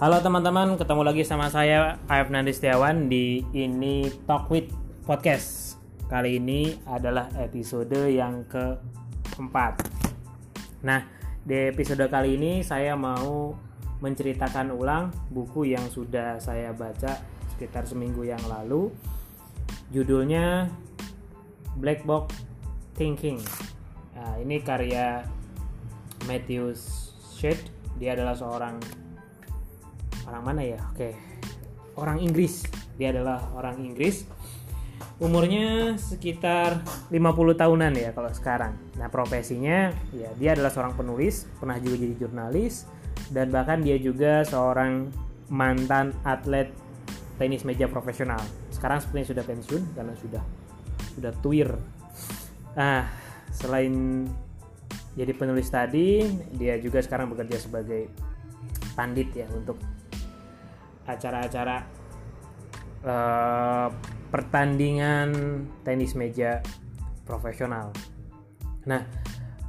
Halo teman-teman, ketemu lagi sama saya Aif Nandi Setiawan di ini Talk with Podcast. Kali ini adalah episode yang keempat. Nah, di episode kali ini saya mau menceritakan ulang buku yang sudah saya baca sekitar seminggu yang lalu. Judulnya Black Box Thinking. Nah, ini karya Matthew Shedd. Dia adalah seorang orang mana ya? Oke. Orang Inggris. Dia adalah orang Inggris. Umurnya sekitar 50 tahunan ya kalau sekarang. Nah, profesinya ya dia adalah seorang penulis, pernah juga jadi jurnalis dan bahkan dia juga seorang mantan atlet tenis meja profesional. Sekarang sepertinya sudah pensiun karena sudah sudah tuir. Ah, selain jadi penulis tadi, dia juga sekarang bekerja sebagai pandit ya untuk acara-acara uh, pertandingan tenis meja profesional. Nah,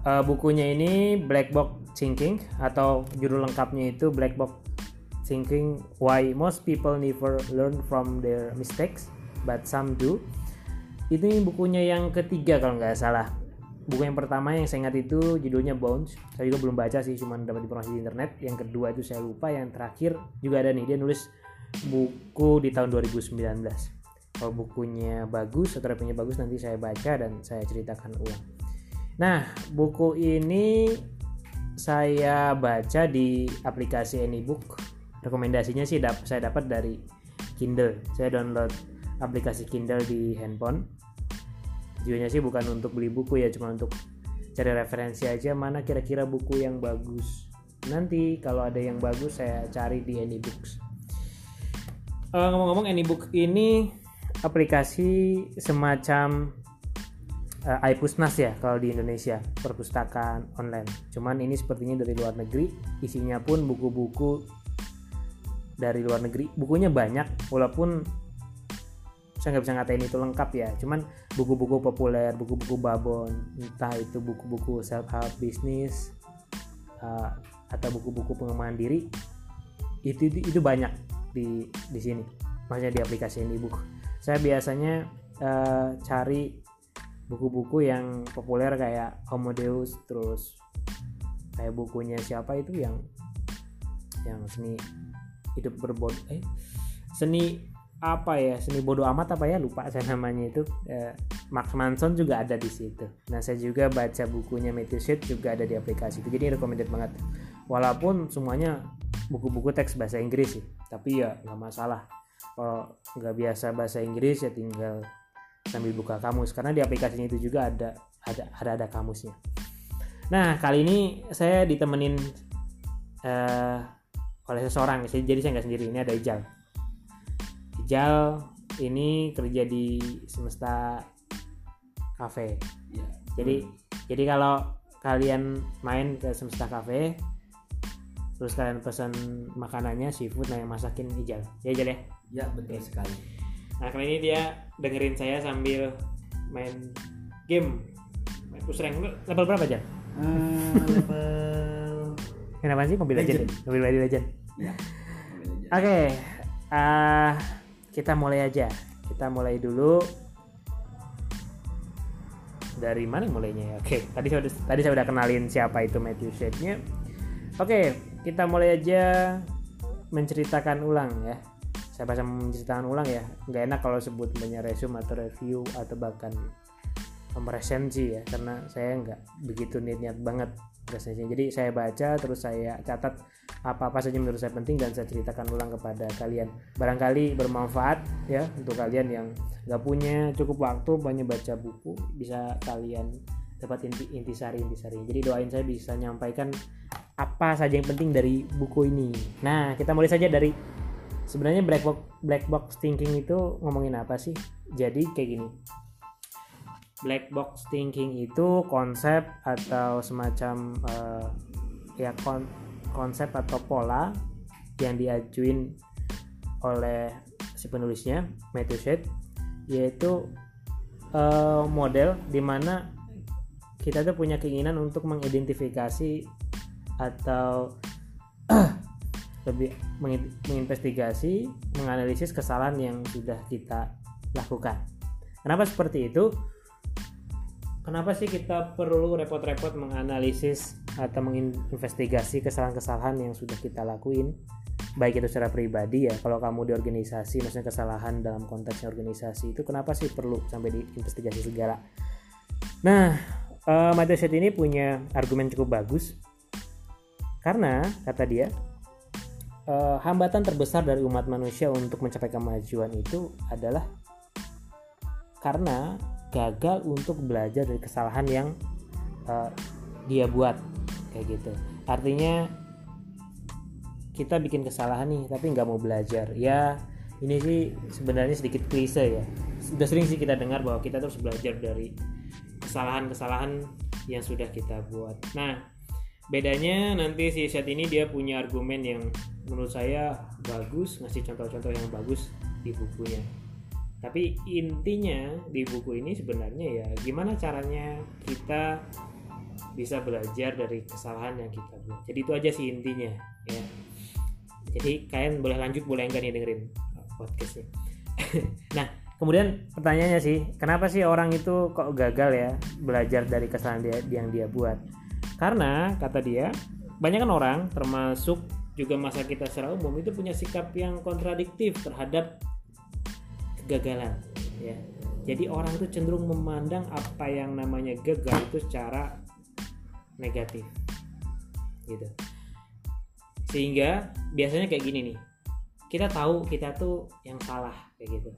uh, bukunya ini Black Box Thinking atau judul lengkapnya itu Black Box Thinking Why Most People Never Learn from Their Mistakes But Some Do. Ini bukunya yang ketiga kalau nggak salah. Buku yang pertama yang saya ingat itu judulnya Bones. Saya juga belum baca sih, cuma dapat informasi di internet. Yang kedua itu saya lupa. Yang terakhir juga ada nih, dia nulis buku di tahun 2019 kalau bukunya bagus atau punya bagus nanti saya baca dan saya ceritakan ulang nah buku ini saya baca di aplikasi AnyBook rekomendasinya sih saya dapat dari Kindle saya download aplikasi Kindle di handphone tujuannya sih bukan untuk beli buku ya cuma untuk cari referensi aja mana kira-kira buku yang bagus nanti kalau ada yang bagus saya cari di AnyBooks uh, ngomong-ngomong AnyBook ini aplikasi semacam uh, iPusnas ya kalau di Indonesia perpustakaan online. Cuman ini sepertinya dari luar negeri, isinya pun buku-buku dari luar negeri. Bukunya banyak, walaupun saya nggak bisa ngatain itu lengkap ya. Cuman buku-buku populer, buku-buku babon, entah itu buku-buku self help business uh, atau buku-buku pengembangan diri, itu, itu banyak di di sini maksudnya di aplikasi ini buku saya biasanya uh, cari buku-buku yang populer kayak Homo Deus terus kayak bukunya siapa itu yang yang seni hidup berbod eh seni apa ya seni bodoh amat apa ya? Lupa saya namanya itu. Eh, Max Manson juga ada di situ. Nah saya juga baca bukunya Shedd juga ada di aplikasi itu. Jadi recommended banget. Walaupun semuanya buku-buku teks bahasa Inggris sih. Tapi ya nggak masalah. Kalau nggak biasa bahasa Inggris ya tinggal sambil buka kamus. Karena di aplikasinya itu juga ada ada ada ada kamusnya. Nah kali ini saya ditemenin uh, oleh seseorang. Jadi saya nggak sendiri ini ada Ijal Ijal ini kerja di semesta cafe ya. jadi hmm. jadi kalau kalian main ke semesta cafe terus kalian pesan makanannya seafood nah yang masakin Ijal ya Ijal ya? Ya betul sekali. Nah kali ini dia dengerin saya sambil main game. Main push rank. Level berapa aja uh, level kenapa sih mobil legend, legend. mobil legend. Legend. Ya oke. Okay. uh, kita mulai aja. Kita mulai dulu. Dari mana mulainya ya? Oke tadi saya udah, tadi saya udah kenalin siapa itu Matthew Shade-nya. Oke kita mulai aja menceritakan ulang ya. Saya baca menceritakan ulang ya? Nggak enak kalau sebut banyak resume atau review atau bahkan resensi ya karena saya nggak begitu niat-niat banget. Resensinya jadi saya baca terus saya catat apa-apa saja menurut saya penting dan saya ceritakan ulang kepada kalian. Barangkali bermanfaat ya untuk kalian yang nggak punya cukup waktu banyak baca buku bisa kalian dapat inti intisari intisari jadi doain saya bisa nyampaikan apa saja yang penting dari buku ini. Nah kita mulai saja dari sebenarnya black box black box thinking itu ngomongin apa sih? Jadi kayak gini. Black box thinking itu konsep atau semacam uh, ya kon konsep atau pola yang diajuin oleh si penulisnya Matthew Shedd yaitu uh, model di mana kita tuh punya keinginan untuk mengidentifikasi atau lebih mengin- menginvestigasi, menganalisis kesalahan yang sudah kita lakukan. Kenapa seperti itu? Kenapa sih kita perlu repot-repot menganalisis atau menginvestigasi kesalahan-kesalahan yang sudah kita lakuin? Baik itu secara pribadi ya, kalau kamu di organisasi, maksudnya kesalahan dalam konteksnya organisasi itu kenapa sih perlu sampai diinvestigasi segala? Nah, uh, Matthew Shedd ini punya argumen cukup bagus karena kata dia uh, hambatan terbesar dari umat manusia untuk mencapai kemajuan itu adalah karena gagal untuk belajar dari kesalahan yang uh, dia buat. Kayak gitu. Artinya kita bikin kesalahan nih tapi nggak mau belajar. Ya ini sih sebenarnya sedikit klise ya. Sudah sering sih kita dengar bahwa kita terus belajar dari kesalahan-kesalahan yang sudah kita buat. Nah bedanya nanti si set ini dia punya argumen yang menurut saya bagus ngasih contoh-contoh yang bagus di bukunya tapi intinya di buku ini sebenarnya ya gimana caranya kita bisa belajar dari kesalahan yang kita buat. Jadi itu aja sih intinya ya. Jadi kalian boleh lanjut boleh enggak nih dengerin podcastnya? Nah kemudian pertanyaannya sih kenapa sih orang itu kok gagal ya belajar dari kesalahan dia yang dia buat? Karena kata dia banyak kan orang termasuk juga masa kita secara umum itu punya sikap yang kontradiktif terhadap kegagalan ya. Jadi orang itu cenderung memandang apa yang namanya gagal itu secara negatif gitu. Sehingga biasanya kayak gini nih kita tahu kita tuh yang salah kayak gitu.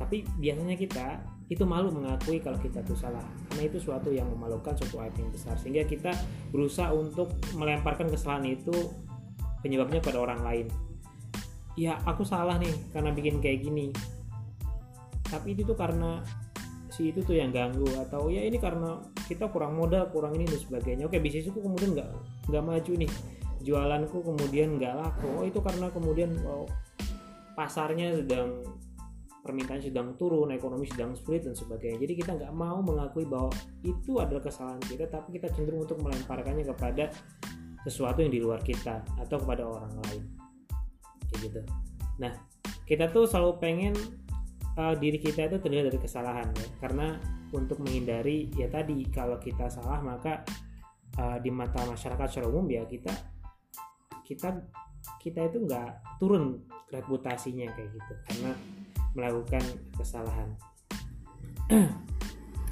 Tapi biasanya kita itu malu mengakui kalau kita tuh salah karena itu suatu yang memalukan suatu aib yang besar. Sehingga kita berusaha untuk melemparkan kesalahan itu penyebabnya pada orang lain. Ya aku salah nih karena bikin kayak gini tapi itu tuh karena si itu tuh yang ganggu atau ya ini karena kita kurang modal kurang ini dan sebagainya. Oke bisnisku kemudian nggak nggak maju nih. Jualanku kemudian nggak laku. Oh itu karena kemudian oh, pasarnya sedang permintaan sedang turun ekonomi sedang sulit dan sebagainya. Jadi kita nggak mau mengakui bahwa itu adalah kesalahan kita tapi kita cenderung untuk melemparkannya kepada sesuatu yang di luar kita atau kepada orang lain. Kayak gitu. Nah kita tuh selalu pengen uh, diri kita itu terlihat dari kesalahan ya. Karena untuk menghindari ya tadi kalau kita salah maka uh, di mata masyarakat secara umum ya kita kita kita itu nggak turun reputasinya kayak gitu karena melakukan kesalahan.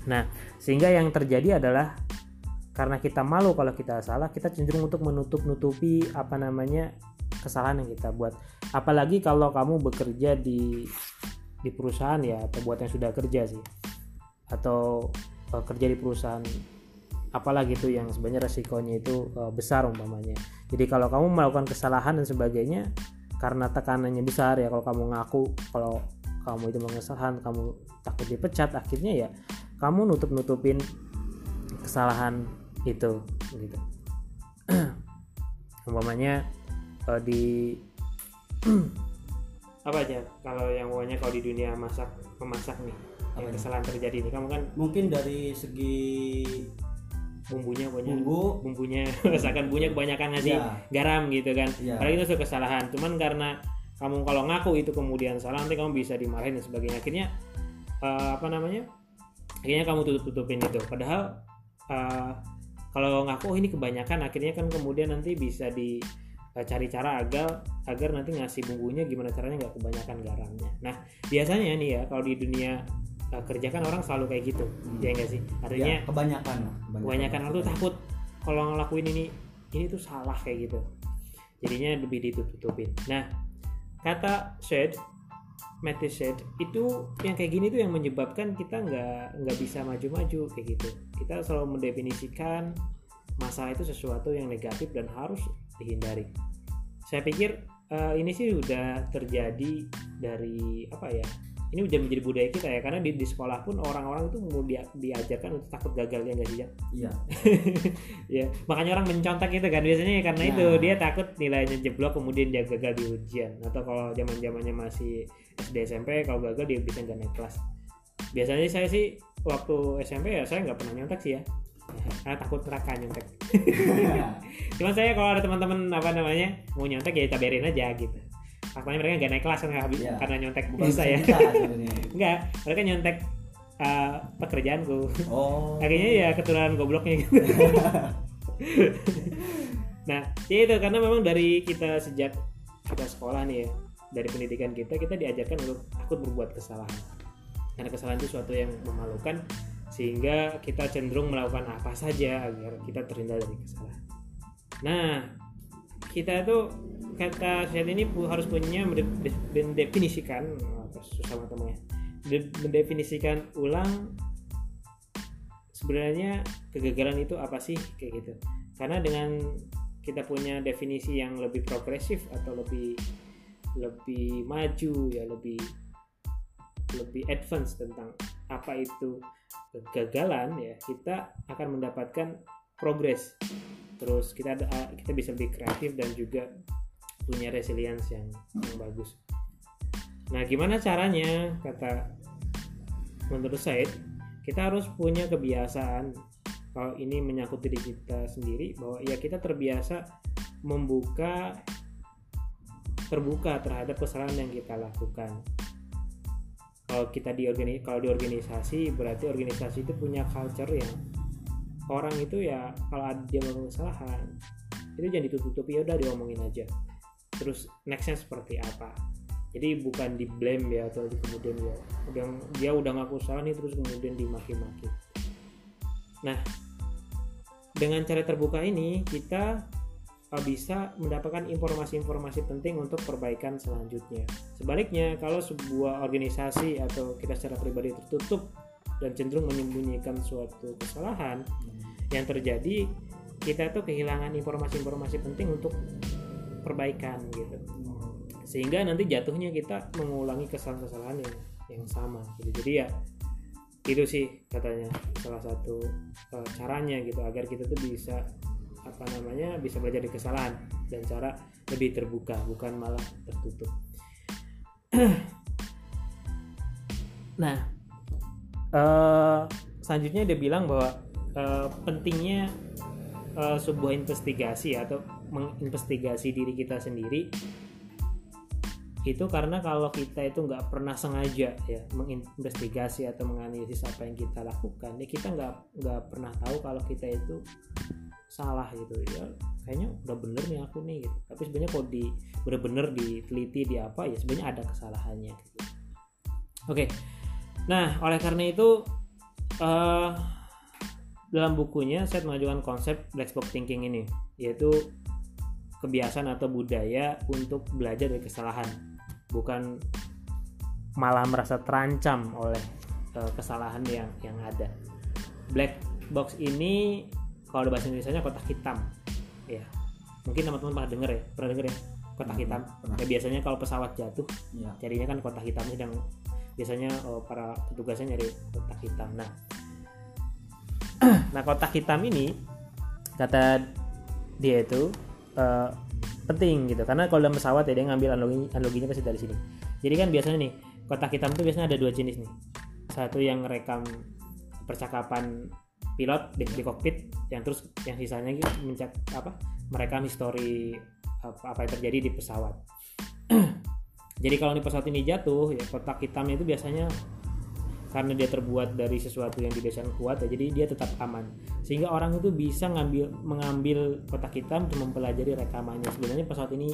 Nah sehingga yang terjadi adalah karena kita malu kalau kita salah kita cenderung untuk menutup nutupi apa namanya kesalahan yang kita buat. Apalagi kalau kamu bekerja di di perusahaan ya atau buat yang sudah kerja sih. Atau uh, kerja di perusahaan apalagi itu yang sebenarnya resikonya itu uh, besar umpamanya. Jadi kalau kamu melakukan kesalahan dan sebagainya karena tekanannya besar ya kalau kamu ngaku kalau kamu itu mengesalahan kamu takut dipecat akhirnya ya kamu nutup nutupin kesalahan itu gitu. Umpamanya uh, di apa aja? Kalau yang pokoknya kalau di dunia masak memasak nih yang Apa kesalahan terjadi nih. Kamu kan mungkin dari segi bumbunya pokoknya bumbu. Bumbunya misalkan bumbunya kebanyakan ngasih ya, garam gitu kan. Ya. padahal itu suatu kesalahan. Cuman karena kamu kalau ngaku itu kemudian salah nanti kamu bisa dimarahin dan sebagainya. Akhirnya eh, apa namanya? Akhirnya kamu tutup tutupin itu. Padahal eh, kalau ngaku oh ini kebanyakan. Akhirnya kan kemudian nanti bisa di cari cara agar agar nanti ngasih bumbunya gimana caranya nggak kebanyakan garamnya. Nah biasanya nih ya kalau di dunia eh, kerja kan orang selalu kayak gitu. Ya enggak sih? Artinya ya, kebanyakan lah kebanyakan. orang tuh takut kalau ngelakuin ini ini tuh salah kayak gitu. Jadinya lebih ditutup-tutupin nah kata shed Matthew shed itu yang kayak gini tuh yang menyebabkan kita nggak nggak bisa maju-maju kayak gitu. Kita selalu mendefinisikan masalah itu sesuatu yang negatif dan harus dihindari saya pikir eh, ini sih udah terjadi dari apa ya ini udah menjadi budaya kita ya karena di, di sekolah pun orang-orang itu mau dia, diajarkan untuk takut gagal ya nggak sih ya iya. Ya makanya orang mencontek itu kan biasanya ya karena Nah. itu dia takut nilainya jeblok kemudian dia gagal di ujian atau kalau zaman zamannya masih SD SMP kalau gagal dia bisa nggak naik kelas. Biasanya saya sih waktu SMP ya saya nggak pernah nyontek sih ya karena takut neraka nyontek. Cuma saya kalau ada teman-teman apa namanya mau nyontek ya tabarin aja gitu. Faktanya mereka nggak naik kelas kan habis Iya. karena nyontek. Bukan Bisa, saya enggak mereka nyontek uh, pekerjaanku. Oh. Akhirnya ya keturunan gobloknya gitu. Nah ya itu karena memang dari kita sejak kita sekolah nih ya dari pendidikan kita kita diajarkan untuk takut berbuat kesalahan. Karena kesalahan itu suatu yang memalukan sehingga kita cenderung melakukan apa saja agar kita terhindar dari kesalahan. Nah kita itu kata saat ini harus punya mende- mendefinisikan susah banget mendefinisikan ulang sebenarnya kegagalan itu apa sih kayak gitu. Karena dengan kita punya definisi yang lebih progresif atau lebih lebih maju ya lebih lebih advance tentang apa itu kegagalan ya kita akan mendapatkan progres. Terus kita ada kita bisa lebih kreatif dan juga punya resilience yang, yang bagus. Nah gimana caranya? Kata menurut saya kita harus punya kebiasaan kalau ini menyangkut diri kita sendiri bahwa ya kita terbiasa membuka terbuka terhadap kesalahan yang kita lakukan kalau kita di organi kalau di organisasi berarti organisasi itu punya culture yang orang itu ya kalau ada dia melakukan kesalahan itu jangan ditutup-tutupi ya udah diomongin aja. Terus nextnya seperti apa? Jadi bukan di blame ya atau di kemudian ya udah dia udah ngaku salah nih terus kemudian dimaki-maki. Nah dengan cara terbuka ini kita bisa mendapatkan informasi-informasi penting untuk perbaikan selanjutnya. Sebaliknya kalau sebuah organisasi atau kita secara pribadi tertutup dan cenderung menyembunyikan suatu kesalahan yang terjadi kita tuh kehilangan informasi-informasi penting untuk perbaikan gitu. Sehingga nanti jatuhnya kita mengulangi kesalahan-kesalahan yang yang sama gitu. Jadi ya itu sih katanya salah satu uh, caranya gitu agar kita tuh bisa apa namanya bisa belajar dari kesalahan dan cara lebih terbuka bukan malah tertutup. Nah eh, selanjutnya dia bilang bahwa eh, pentingnya eh, sebuah investigasi atau menginvestigasi diri kita sendiri itu karena kalau kita itu nggak pernah sengaja ya menginvestigasi atau menganalisis apa yang kita lakukan ya kita nggak nggak pernah tahu kalau kita itu salah gitu. Ya kayaknya udah bener nih aku nih gitu. Tapi sebenarnya kalau di bener-bener diteliti di apa ya sebenarnya ada kesalahannya gitu. oke. Nah oleh karena itu eh, dalam bukunya saya mengajukan konsep black box thinking ini yaitu kebiasaan atau budaya untuk belajar dari kesalahan. Bukan malah merasa terancam oleh eh, kesalahan yang yang ada. Black box ini kalau di bahasa Indonesia kotak hitam. Ya mungkin teman-teman pernah denger ya? Pernah denger ya? Kotak Hmm, hitam. pernah. ya biasanya kalau pesawat jatuh Iya. carinya kan kotak hitam sedang biasanya oh, para petugasnya nyari kotak hitam. Nah. Nah kotak hitam ini kata dia itu eh, penting gitu. Karena kalau dalam pesawat ya dia ngambil analogi analoginya pasti dari sini. Jadi kan biasanya nih kotak hitam itu biasanya ada dua jenis nih. Satu yang rekam percakapan pilot di, di kokpit yang terus yang sisanya gitu mencak apa merekam histori apa, apa yang terjadi di pesawat. Jadi kalau di pesawat ini jatuh ya kotak hitamnya itu biasanya karena dia terbuat dari sesuatu yang didesain kuat ya jadi dia tetap aman. Sehingga orang itu bisa ngambil mengambil kotak hitam untuk mempelajari rekamannya. Sebenarnya pesawat ini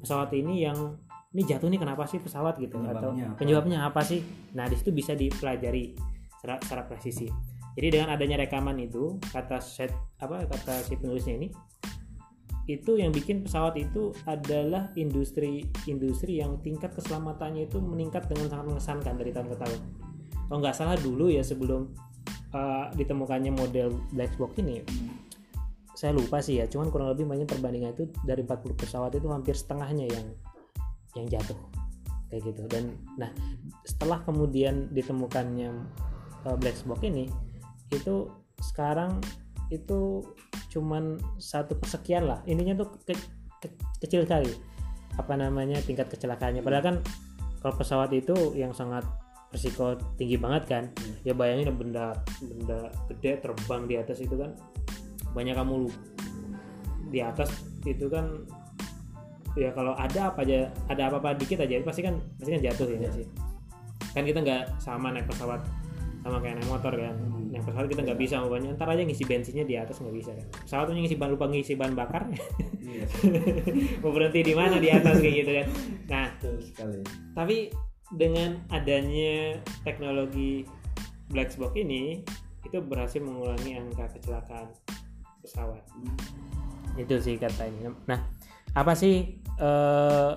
pesawat ini yang ini jatuh nih kenapa sih pesawat? gitu atau Penyebabnya apa? penyebabnya apa sih? Nah di situ bisa dipelajari secara, secara presisi jadi dengan adanya rekaman itu kata set apa kata si penulisnya ini itu yang bikin pesawat itu adalah industri industri yang tingkat keselamatannya itu meningkat dengan sangat mengesankan dari tahun ke tahun. Kalau nggak salah dulu ya sebelum uh, ditemukannya model black box ini, saya lupa sih ya, cuman kurang lebih banyak perbandingan itu dari 40 pesawat itu hampir setengahnya yang yang jatuh kayak gitu. Dan nah setelah kemudian ditemukannya uh, black box ini, itu sekarang itu cuman satu persekian lah. Intinya tuh ke- ke- kecil sekali. Apa namanya tingkat kecelakaannya. Padahal kan kalau pesawat itu yang sangat risiko tinggi banget kan. Ya bayangin benda benda gede terbang di atas itu kan banyak kamu lu di atas itu kan ya kalau ada apa aja ada apa-apa dikit aja pasti kan pasti kan jatuh ya nggak sih? Kan kita nggak sama naik pesawat sama kayak naik motor kan naik pesawat kita nggak bisa banyak ntar aja ngisi bensinnya di atas nggak bisa. Kan pesawat tuh ngisi bahan lupa ngisi bahan bakar. Iya. mau berhenti di mana? Di atas kayak gitu kan. Nah tapi dengan adanya teknologi black box ini itu berhasil mengurangi angka kecelakaan pesawat. Itu sih katanya. Nah apa sih eh,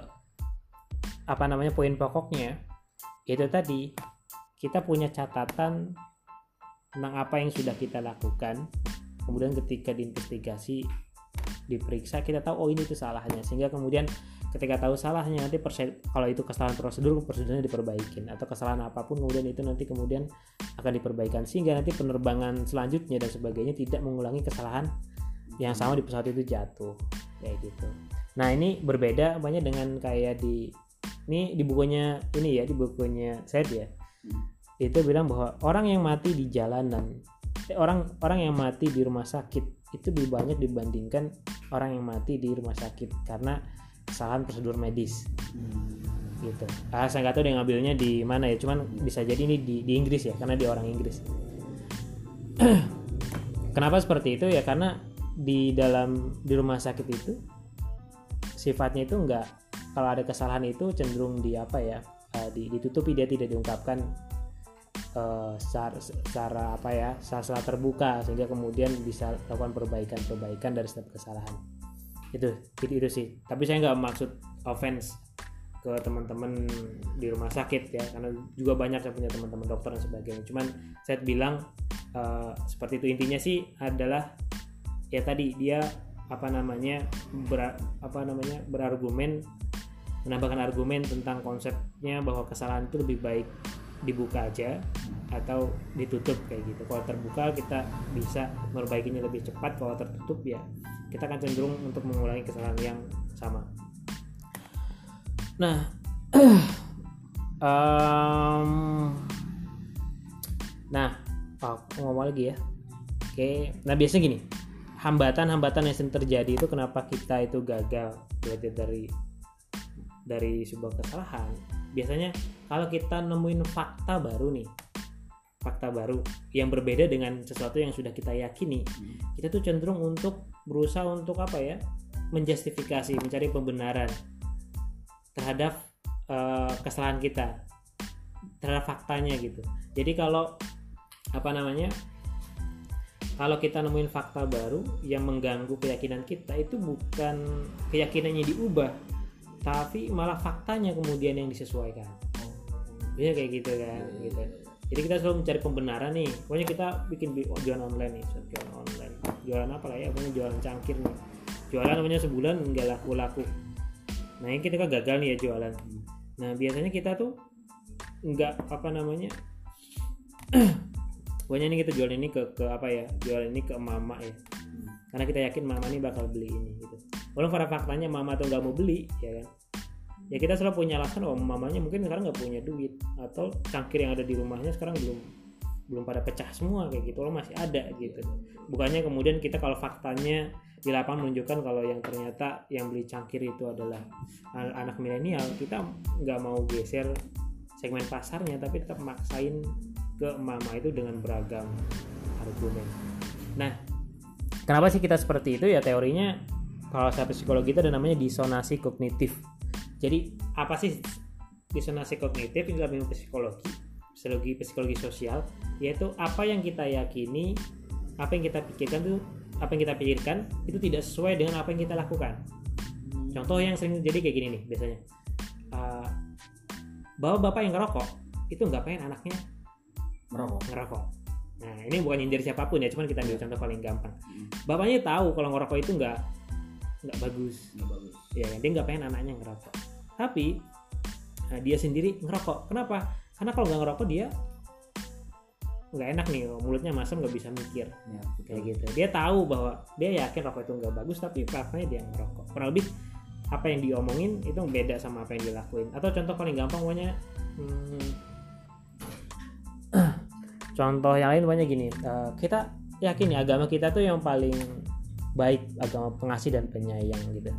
apa namanya poin pokoknya? Itu tadi kita punya catatan tentang apa yang sudah kita lakukan. Kemudian ketika diinvestigasi diperiksa kita tahu oh ini itu salahnya. Sehingga kemudian ketika tahu salahnya nanti kalau itu kesalahan prosedur prosedurnya diperbaikin. Atau kesalahan apa pun kemudian itu nanti kemudian akan diperbaikan. Sehingga nanti penerbangan selanjutnya dan sebagainya tidak mengulangi kesalahan yang sama di pesawat itu jatuh. Kayak gitu. Nah ini berbeda banyak dengan kayak di ini di bukunya ini ya di bukunya saya ya itu bilang bahwa orang yang mati di jalanan eh, orang orang yang mati di rumah sakit itu lebih banyak dibandingkan orang yang mati di rumah sakit karena kesalahan prosedur medis gitu. Ah, saya nggak tahu dia ngambilnya di mana ya, cuman bisa jadi ini di, di Inggris ya, karena dia orang Inggris. Kenapa seperti itu ya? Karena di dalam di rumah sakit itu sifatnya itu nggak kalau ada kesalahan itu cenderung di apa ya eh, di- ditutupi dia tidak diungkapkan eh, secara, secara apa ya secara, terbuka sehingga kemudian bisa lakukan perbaikan-perbaikan dari setiap kesalahan. Itu itu, itu sih. Tapi saya nggak maksud offense ke teman-teman di rumah sakit ya karena juga banyak saya punya teman-teman dokter dan sebagainya. Cuman saya bilang eh, seperti itu. Intinya sih adalah ya tadi dia apa namanya ber, apa namanya berargumen menambahkan argumen tentang konsepnya bahwa kesalahan itu lebih baik dibuka aja atau ditutup kayak gitu. Kalau terbuka kita bisa merbaikinya lebih cepat. Kalau tertutup ya kita akan cenderung untuk mengulangi kesalahan yang sama. Nah em, nah oh, ngomong lagi ya. Oke nah biasanya gini hambatan-hambatan yang sering terjadi itu kenapa kita itu gagal berarti dari dari sebuah kesalahan. Biasanya kalau kita nemuin fakta baru nih fakta baru yang berbeda dengan sesuatu yang sudah kita yakini kita tuh cenderung untuk berusaha untuk apa ya menjustifikasi mencari pembenaran terhadap eh, kesalahan kita terhadap faktanya gitu. Jadi kalau apa namanya kalau kita nemuin fakta baru yang mengganggu keyakinan kita itu bukan keyakinannya diubah tapi malah faktanya kemudian yang disesuaikan Biasanya kayak gitu kan gitu. jadi kita selalu mencari pembenaran nih. Pokoknya kita bikin bi- oh, jualan online nih jualan online. Jualan apa lah ya? Pokoknya jualan cangkir nih. Jualan namanya sebulan nggak laku laku nah ini kita kan gagal nih ya jualan. Nah biasanya kita tuh nggak apa namanya pokoknya ini kita jual ini ke ke apa ya? Jual ini ke mama ya. Karena kita yakin mama ini bakal beli ini gitu. Walaupun pada faktanya mama tuh nggak mau beli ya kan ya kita selalu punya alasan oh mamanya mungkin sekarang nggak punya duit atau cangkir yang ada di rumahnya sekarang belum belum pada pecah semua kayak gitu loh masih ada gitu. Bukannya kemudian kita kalau faktanya di lapangan menunjukkan kalau yang ternyata yang beli cangkir itu adalah an- anak milenial kita nggak mau geser segmen pasarnya tapi tetap maksain ke mama itu dengan beragam argumen. Nah kenapa sih kita seperti itu? Ya teorinya kalau saya psikologi itu ada namanya disonasi kognitif jadi apa sih disonasi kognitif? Ini dalam ilmu psikologi psikologi psikologi sosial yaitu apa yang kita yakini apa yang kita pikirkan itu apa yang kita pikirkan itu tidak sesuai dengan apa yang kita lakukan. Contoh yang sering jadi kayak gini nih biasanya. Uh, bahwa bapak yang ngerokok itu nggak pengen anaknya merokok. ngerokok. Nah ini bukan nyindir siapa pun ya cuman kita ambil contoh paling gampang. Bapaknya tahu kalau ngerokok itu nggak nggak bagus. Nggak bagus. Ya dia nggak pengen anaknya ngerokok tapi nah, dia sendiri ngerokok. Kenapa? Karena kalau nggak ngerokok dia nggak enak nih. Mulutnya masam nggak bisa mikir. Ya kayak gitu. Dia tahu bahwa dia yakin rokok itu nggak bagus tapi faktanya dia ngerokok. Kurang lebih apa yang diomongin itu beda sama apa yang dilakuin. Atau contoh paling gampang pokoknya hmm, contoh yang lain banyak gini eh, kita yakin ya agama kita tuh yang paling baik agama pengasih dan penyayang gitu.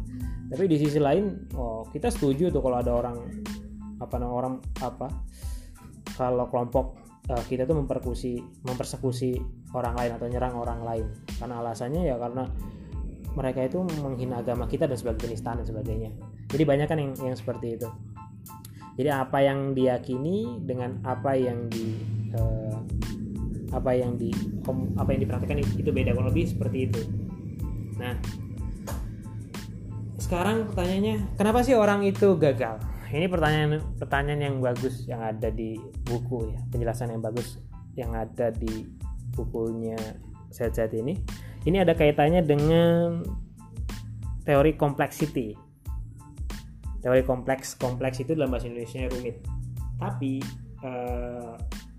Tapi di sisi lain oh kita setuju tuh kalau ada orang apa orang apa kalau kelompok eh, kita tuh memperkusi mempersekusi orang lain atau nyerang orang lain. Karena alasannya ya karena mereka itu menghina agama kita dan sebagai penistaan dan sebagainya. Jadi banyak kan yang yang seperti itu. Jadi apa yang diyakini dengan apa yang di eh, apa yang di apa yang dipraktekkan itu beda. Kurang lebih seperti itu nah sekarang pertanyaannya kenapa sih orang itu gagal? Ini pertanyaan pertanyaan yang bagus yang ada di buku ya penjelasan yang bagus yang ada di bukunya set-set ini. Ini ada kaitannya dengan teori complexity teori kompleks kompleks itu dalam bahasa Indonesia rumit. Tapi eh,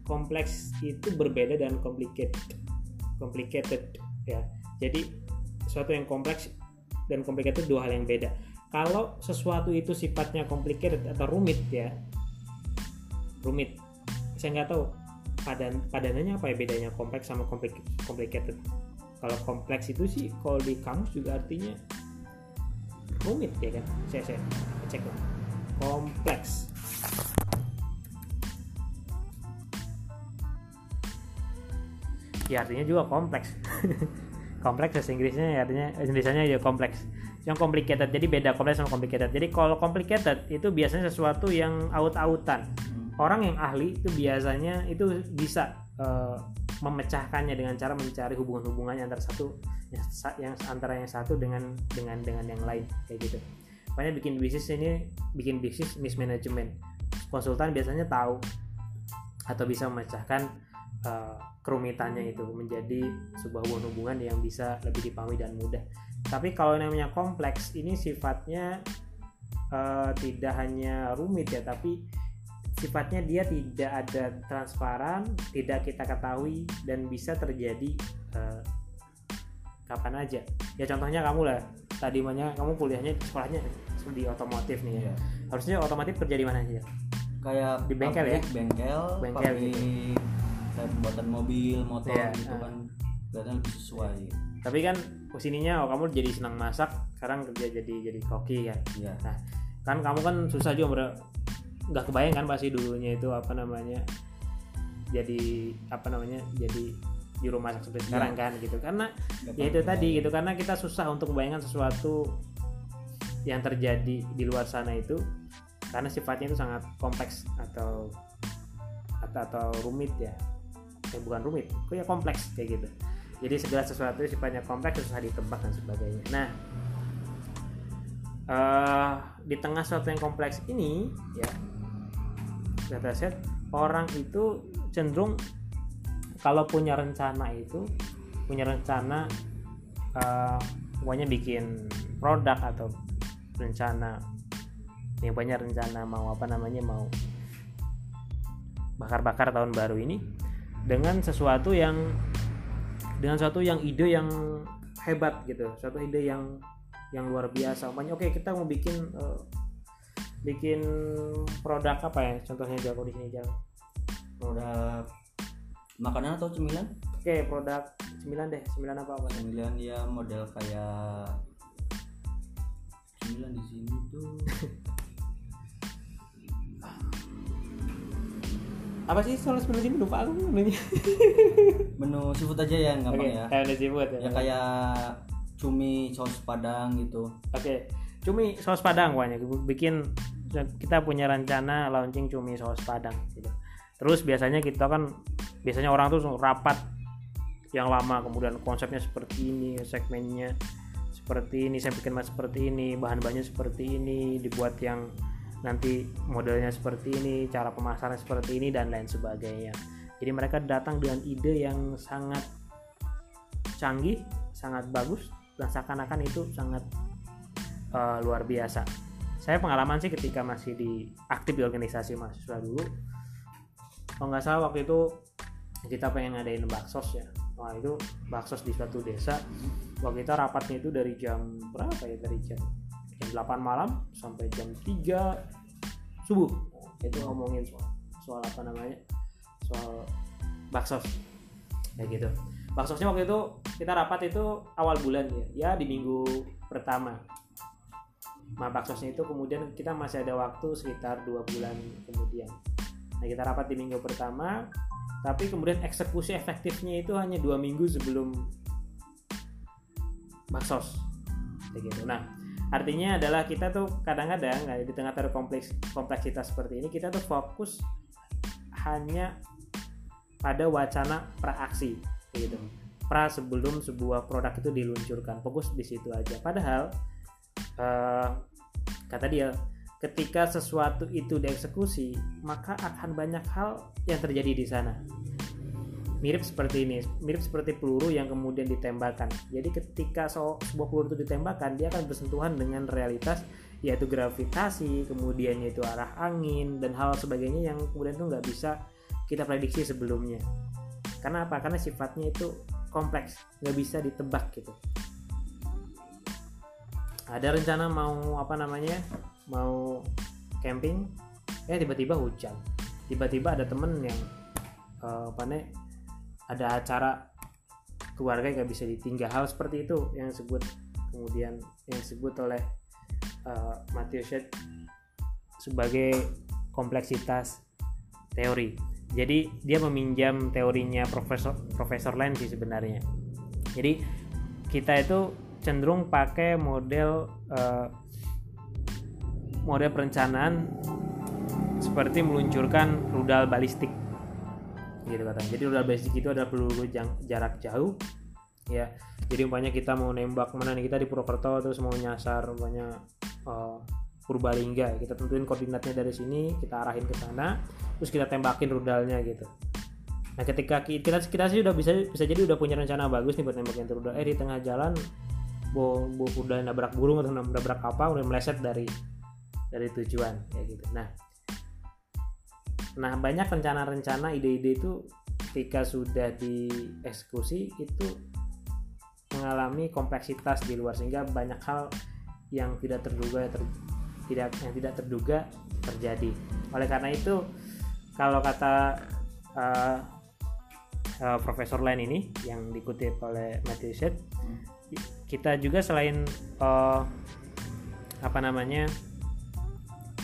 kompleks itu berbeda dan complicated. Complicated ya. Jadi sesuatu yang kompleks dan complicated dua hal yang beda. Kalau sesuatu itu sifatnya complicated atau rumit ya rumit saya nggak tahu padan padanannya apa ya bedanya kompleks sama compli- complicated. Kalau kompleks itu sih kalau di kamus juga artinya rumit ya kan? Saya saya cek lah kompleks. Ya artinya juga kompleks kompleks bahasa Inggrisnya ya artinya Indonesia ya kompleks. Yang complicated jadi beda kompleks sama complicated. Jadi kalau complicated itu biasanya sesuatu yang aut-autan orang yang ahli itu biasanya itu bisa eh, memecahkannya dengan cara mencari hubungan-hubungannya antara satu yang, sa- yang antara yang satu dengan dengan dengan yang lain kayak gitu. Makanya bikin bisnis ini bikin bisnis mismanagement. Konsultan biasanya tahu atau bisa memecahkan eh, kerumitannya itu menjadi sebuah hubungan-hubungan yang bisa lebih dipahami dan mudah. Tapi kalau yang namanya kompleks ini sifatnya eh, tidak hanya rumit ya tapi sifatnya dia tidak ada transparan tidak kita ketahui dan bisa terjadi eh, kapan aja. Ya contohnya kamu lah tadi mana kamu kuliahnya sekolahnya di otomotif nih ya. Iya. harusnya otomotif kerja di mana aja? Kayak Di bengkel ya? bengkel Bengkel pabrik kayak pembuatan mobil motor Iya, gitu ah. kan. Kelihatan lebih sesuai. Tapi kan ke sininya oh kamu jadi senang masak sekarang kerja jadi jadi koki kan. Iya. Kan kamu kan susah juga nggak kebayang kan pasti dulunya itu apa namanya jadi apa namanya jadi juru masak seperti Iya. sekarang kan gitu. Karena ya itu tadi gitu karena kita susah untuk membayangkan sesuatu yang terjadi di luar sana itu karena sifatnya itu sangat kompleks atau atau, atau rumit ya ya bukan rumit. Kok ya kompleks kayak gitu. Jadi segala sesuatu sifatnya kompleks susah ditebak dan sebagainya. Nah eh, di tengah sesuatu yang kompleks ini ya data set orang itu cenderung kalau punya rencana itu punya rencana pokoknya bikin produk atau rencana yang banyak rencana mau apa namanya mau bakar-bakar tahun baru ini dengan sesuatu yang dengan sesuatu yang ide yang hebat gitu suatu ide yang yang luar biasa. Makanya oke kita mau bikin eh, bikin produk apa ya? Contohnya jago di sini jago produk makanan atau cemilan? Oke produk cemilan deh cemilan apa apa? Cemilan ya model kayak cemilan di sini tuh apa sih soal sebelum sini lupa aku menunya menu seafood aja ya yang gampang ya. kayak ada seafood ya. Ya kayak cumi saus padang gitu. Oke, cumi saus padang pokoknya bikin kita punya rencana launching cumi saus padang gitu. Terus biasanya kita kan biasanya orang tuh rapat yang lama. Kemudian konsepnya seperti ini, segmennya seperti ini, saya bikin mas seperti ini, bahan-bahannya seperti ini, dibuat yang nanti modelnya seperti ini, cara pemasaran seperti ini dan lain sebagainya. Jadi mereka datang dengan ide yang sangat canggih, sangat bagus dan seakan-akan itu sangat uh, luar biasa. Saya pengalaman sih ketika masih di aktif di organisasi mahasiswa dulu. Kalau nggak salah waktu itu kita pengen ngadain baksos ya. Wah itu baksos di suatu desa. Waktu kita rapatnya itu dari jam berapa ya? Dari jam jam 8 malam sampai jam 3 subuh. Itu ngomongin soal soal apa namanya? Soal baksos. Kayak gitu. Baksosnya waktu itu kita rapat itu awal bulan ya. Ya di minggu pertama. Nah baksosnya itu kemudian kita masih ada waktu sekitar dua bulan kemudian. Nah kita rapat di minggu pertama tapi kemudian eksekusi efektifnya itu hanya dua minggu sebelum baksos. Kayak gitu. Nah artinya adalah kita tuh kadang-kadang nah, di tengah terkompleks kompleksitas seperti ini kita tuh fokus hanya pada wacana praaksi gitu. Pra sebelum sebuah produk itu diluncurkan fokus di situ aja. Padahal uh, kata dia ketika sesuatu itu dieksekusi maka akan banyak hal yang terjadi di sana mirip seperti ini mirip seperti peluru yang kemudian ditembakkan. Jadi ketika so, sebuah peluru itu ditembakkan dia akan bersentuhan dengan realitas yaitu gravitasi kemudian yaitu arah angin dan hal sebagainya yang kemudian itu nggak bisa kita prediksi sebelumnya. Karena apa? Karena sifatnya itu kompleks nggak bisa ditebak gitu. Ada rencana mau apa namanya mau camping? Ya tiba-tiba hujan. Tiba-tiba ada temen yang uh, apa nih ada acara keluarga yang gak bisa ditinggal. Hal seperti itu yang disebut kemudian yang disebut oleh uh, Matthew Shedd sebagai kompleksitas teori. Jadi dia meminjam teorinya profesor profesor Len sih sebenarnya. Jadi kita itu cenderung pakai model uh, model perencanaan seperti meluncurkan rudal balistik gitu katanya. Jadi rudal balistik itu adalah peluru jarak jauh ya. Jadi umpamanya kita mau nembak mana nih kita di Purwokerto terus mau nyasar umpamanya uh, Purbalingga kita tentuin koordinatnya dari sini kita arahin ke sana terus kita tembakin rudalnya gitu. Nah ketika kita kita sih udah bisa bisa jadi udah punya rencana bagus nih buat nembakin rudal. Eh di tengah jalan bu, bu udah nabrak burung atau nabrak apa udah meleset dari dari tujuan kayak gitu. Nah Nah, banyak rencana-rencana ide-ide itu ketika sudah dieksekusi itu mengalami kompleksitas di luar sehingga banyak hal yang tidak terduga ter, tidak yang tidak terduga terjadi. Oleh karena itu, kalau kata uh, uh, Profesor Len ini yang dikutip oleh Matthew kita juga selain uh, apa namanya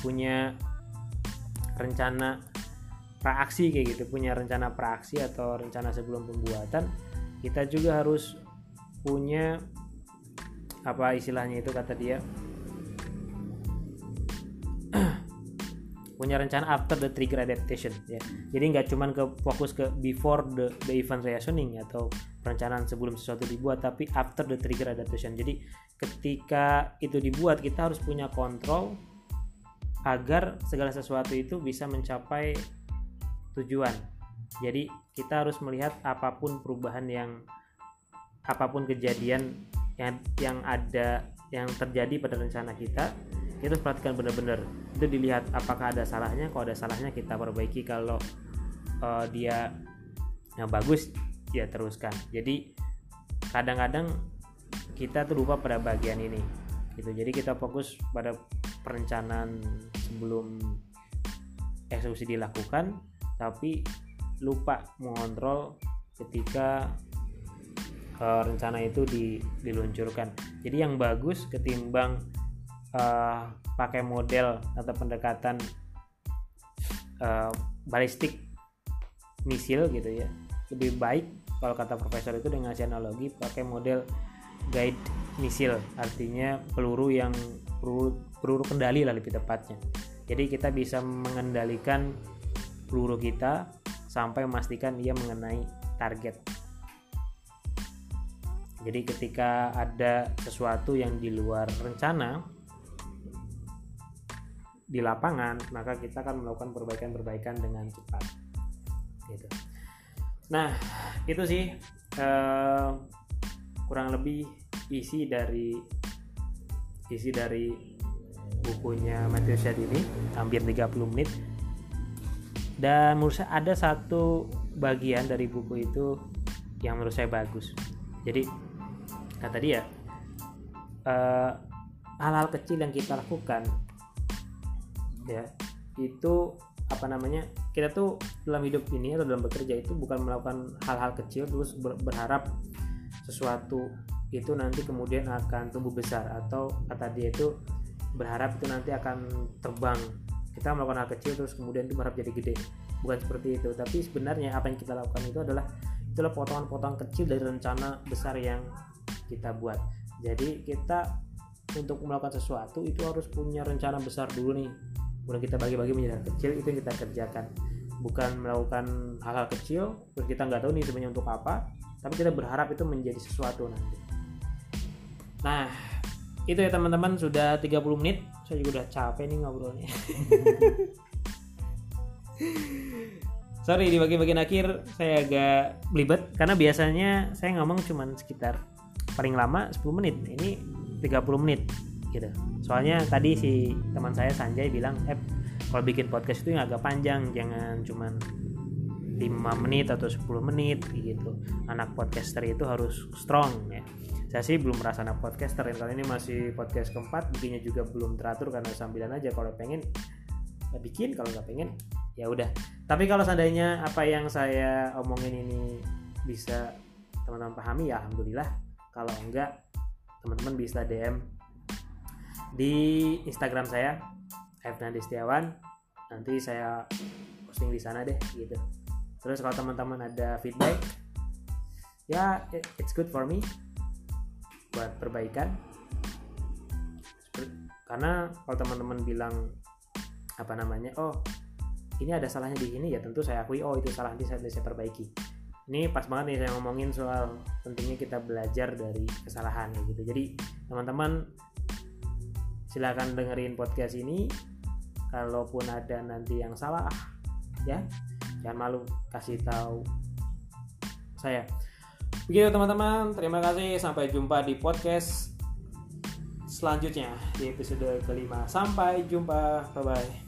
punya rencana praaksi kayak gitu punya rencana praaksi atau rencana sebelum pembuatan kita juga harus punya apa istilahnya itu kata dia punya rencana after the trigger adaptation ya. Jadi nggak cuman ke fokus ke before the, the event reasoning atau perencanaan sebelum sesuatu dibuat tapi after the trigger adaptation. Jadi ketika itu dibuat kita harus punya kontrol agar segala sesuatu itu bisa mencapai tujuan. Jadi kita harus melihat apa pun perubahan yang apa pun kejadian yang yang ada yang terjadi pada rencana kita, kita harus perhatikan benar-benar. Itu dilihat apakah ada salahnya, kalau ada salahnya kita perbaiki kalau uh, dia yang bagus ya teruskan. Jadi kadang-kadang kita tuh lupa pada bagian ini gitu jadi kita fokus pada perencanaan sebelum eksekusi dilakukan tapi lupa mengontrol ketika uh, rencana itu di, diluncurkan. Jadi yang bagus ketimbang uh, pakai model atau pendekatan uh, balistik misil gitu ya, lebih baik kalau kata profesor itu dengan analogi pakai model guide misil, artinya peluru yang peluru, peluru kendali lah lebih tepatnya. Jadi kita bisa mengendalikan peluru kita sampai memastikan ia mengenai target. Jadi ketika ada sesuatu yang di luar rencana di lapangan, maka kita akan melakukan perbaikan-perbaikan dengan cepat. Gitu. Nah, itu sih eh, kurang lebih isi dari isi dari bukunya Matthew Shedd ini hampir 30 menit dan menurut saya ada satu bagian dari buku itu yang menurut saya bagus. Jadi kata dia hal eh, hal-hal kecil yang kita lakukan ya itu apa namanya kita tuh dalam hidup ini atau dalam bekerja itu bukan melakukan hal-hal kecil terus ber- berharap sesuatu itu nanti kemudian akan tumbuh besar atau kata dia itu berharap itu nanti akan terbang kita melakukan hal kecil terus kemudian itu berharap jadi gede. Bukan seperti itu tapi sebenarnya apa yang kita lakukan itu adalah itulah potongan-potongan kecil dari rencana besar yang kita buat. Jadi kita untuk melakukan sesuatu itu harus punya rencana besar dulu nih. Kemudian kita bagi-bagi menjadi hal kecil itu yang kita kerjakan. Bukan melakukan hal-hal kecil terus kita nggak tahu nih sebenarnya untuk apa tapi kita berharap itu menjadi sesuatu nanti. Nah itu ya teman-teman sudah 30 menit saya juga udah capek nih ngobrolnya. Sorry di bagian-bagian akhir saya agak belibet karena biasanya saya ngomong cuman sekitar paling lama 10 menit ini 30 menit gitu. Soalnya tadi si teman saya Sanjay bilang eh kalau bikin podcast itu yang agak panjang jangan cuman 5 menit atau 10 menit gitu. Anak podcaster itu harus strong ya saya sih belum merasa anak podcaster. Kali ini masih podcast keempat bikinnya juga belum teratur karena sambilan aja. Kalau pengen ya bikin. Kalau nggak pengen ya udah. Tapi kalau seandainya apa yang saya omongin ini bisa teman-teman pahami ya alhamdulillah. Kalau enggak teman-teman bisa DM di Instagram saya Fnandi Setiawan nanti saya posting di sana deh gitu. Terus kalau teman-teman ada feedback ya it- it's good for me buat perbaikan. Karena kalau teman-teman bilang apa namanya oh ini ada salahnya di sini ya tentu saya akui oh itu salah nanti saya, saya perbaiki. Ini pas banget nih saya ngomongin soal pentingnya kita belajar dari kesalahan gitu. Jadi teman-teman silahkan dengerin podcast ini. Kalaupun ada nanti yang salah ya jangan malu kasih tahu saya begitu teman-teman terima kasih. Sampai jumpa di podcast selanjutnya di episode kelima. Sampai jumpa. Bye bye